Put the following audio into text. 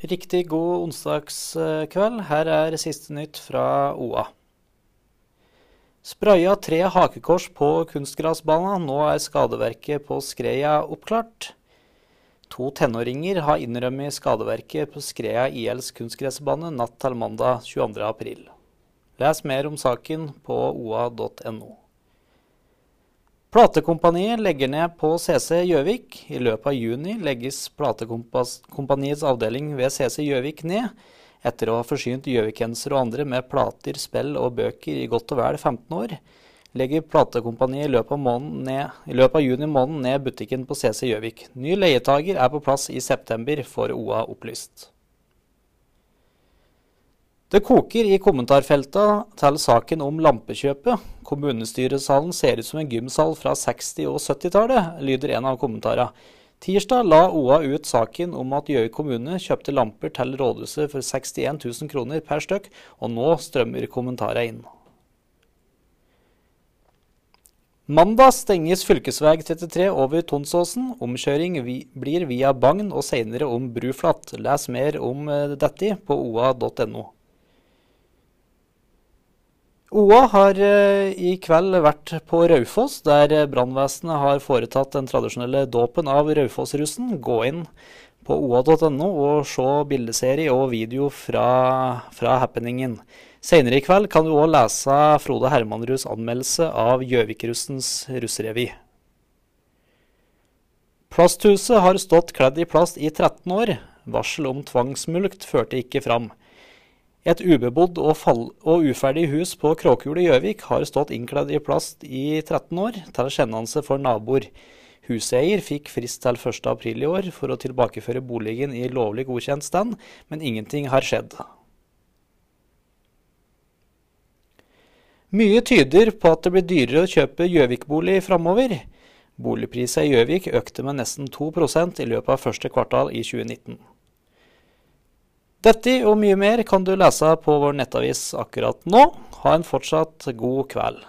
Riktig god onsdagskveld. Her er siste nytt fra OA. Spraya tre hakekors på kunstgrasbanen. Nå er skadeverket på skreia oppklart. To tenåringer har innrømmet skadeverket på Skreia ILs kunstgressbane natt til mandag 22.4. Les mer om saken på oa.no. Platekompaniet legger ned på CC Gjøvik. I løpet av juni legges Platekompaniets avdeling ved CC Gjøvik ned, etter å ha forsynt gjøvikensere og andre med plater, spill og bøker i godt og vel 15 år. Legger Platekompaniet i løpet av, ned, i løpet av juni måned ned butikken på CC Gjøvik. Ny leietager er på plass i september, får OA opplyst. Det koker i kommentarfelta til saken om lampekjøpet. Kommunestyresalen ser ut som en gymsal fra 60- og 70-tallet, lyder en av kommentarene. Tirsdag la OA ut saken om at Gjøvik kommune kjøpte lamper til rådhuset for 61 000 kroner per stykk, og nå strømmer kommentarene inn. Mandag stenges fv. 33 over Tonsåsen. Omkjøring blir via Bagn og senere om Bruflat. Les mer om eh, dette på oa.no. OA har eh, i kveld vært på Raufoss, der brannvesenet har foretatt den tradisjonelle dåpen av Raufoss-russen. Gå inn på oa.no og se bildeserie og video fra, fra happeningen. Senere i kveld kan du òg lese Frode Hermanruds anmeldelse av Gjøvik-russens russerevy. Plasthuset har stått kledd i plast i 13 år. Varsel om tvangsmulkt førte ikke fram. Et ubebodd og, og, uferdig hus på Kråkehjulet i Gjøvik har stått innkledd i plast i 13 år, til kjennelse for naboer. Huseier fikk frist til 1.4 i år for å tilbakeføre boligen i lovlig godkjent stand, men ingenting har skjedd. Mye tyder på at det blir dyrere å kjøpe Gjøvik-bolig framover. Boligprisen i Gjøvik økte med nesten 2% i løpet av første kvartal i 2019. Dette og mye mer kan du lese på vår nettavis akkurat nå. Ha en fortsatt god kveld.